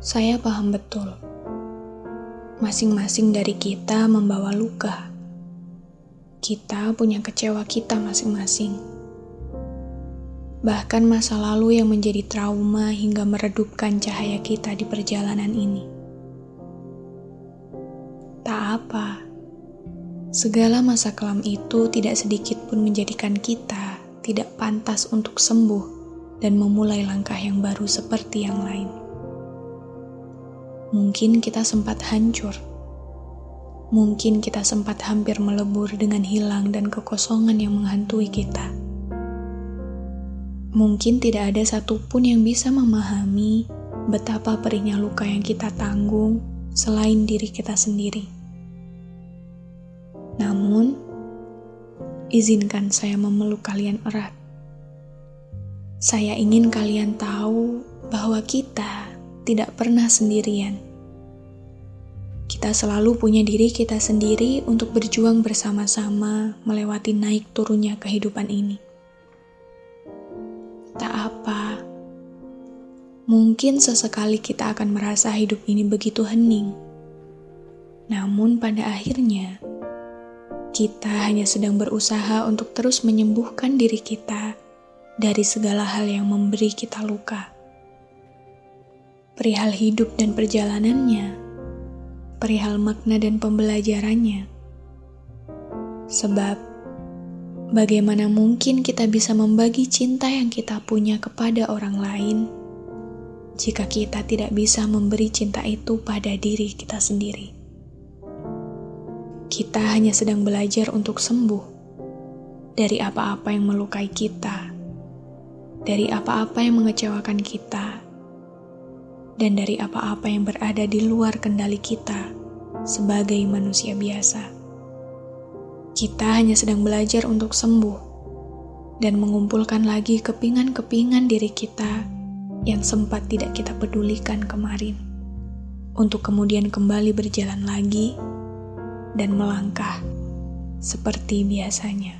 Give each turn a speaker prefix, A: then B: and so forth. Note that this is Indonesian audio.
A: Saya paham betul. Masing-masing dari kita membawa luka. Kita punya kecewa kita masing-masing. Bahkan masa lalu yang menjadi trauma hingga meredupkan cahaya kita di perjalanan ini. Tak apa. Segala masa kelam itu tidak sedikit pun menjadikan kita tidak pantas untuk sembuh dan memulai langkah yang baru seperti yang lain. Mungkin kita sempat hancur. Mungkin kita sempat hampir melebur dengan hilang dan kekosongan yang menghantui kita. Mungkin tidak ada satupun yang bisa memahami betapa perihnya luka yang kita tanggung selain diri kita sendiri. Namun, izinkan saya memeluk kalian erat. Saya ingin kalian tahu bahwa kita tidak pernah sendirian. Kita selalu punya diri kita sendiri untuk berjuang bersama-sama melewati naik turunnya kehidupan ini. Tak apa, mungkin sesekali kita akan merasa hidup ini begitu hening. Namun, pada akhirnya kita hanya sedang berusaha untuk terus menyembuhkan diri kita dari segala hal yang memberi kita luka perihal hidup dan perjalanannya, perihal makna dan pembelajarannya. Sebab, bagaimana mungkin kita bisa membagi cinta yang kita punya kepada orang lain jika kita tidak bisa memberi cinta itu pada diri kita sendiri? Kita hanya sedang belajar untuk sembuh dari apa-apa yang melukai kita, dari apa-apa yang mengecewakan kita dan dari apa-apa yang berada di luar kendali kita sebagai manusia biasa. Kita hanya sedang belajar untuk sembuh dan mengumpulkan lagi kepingan-kepingan diri kita yang sempat tidak kita pedulikan kemarin, untuk kemudian kembali berjalan lagi dan melangkah seperti biasanya.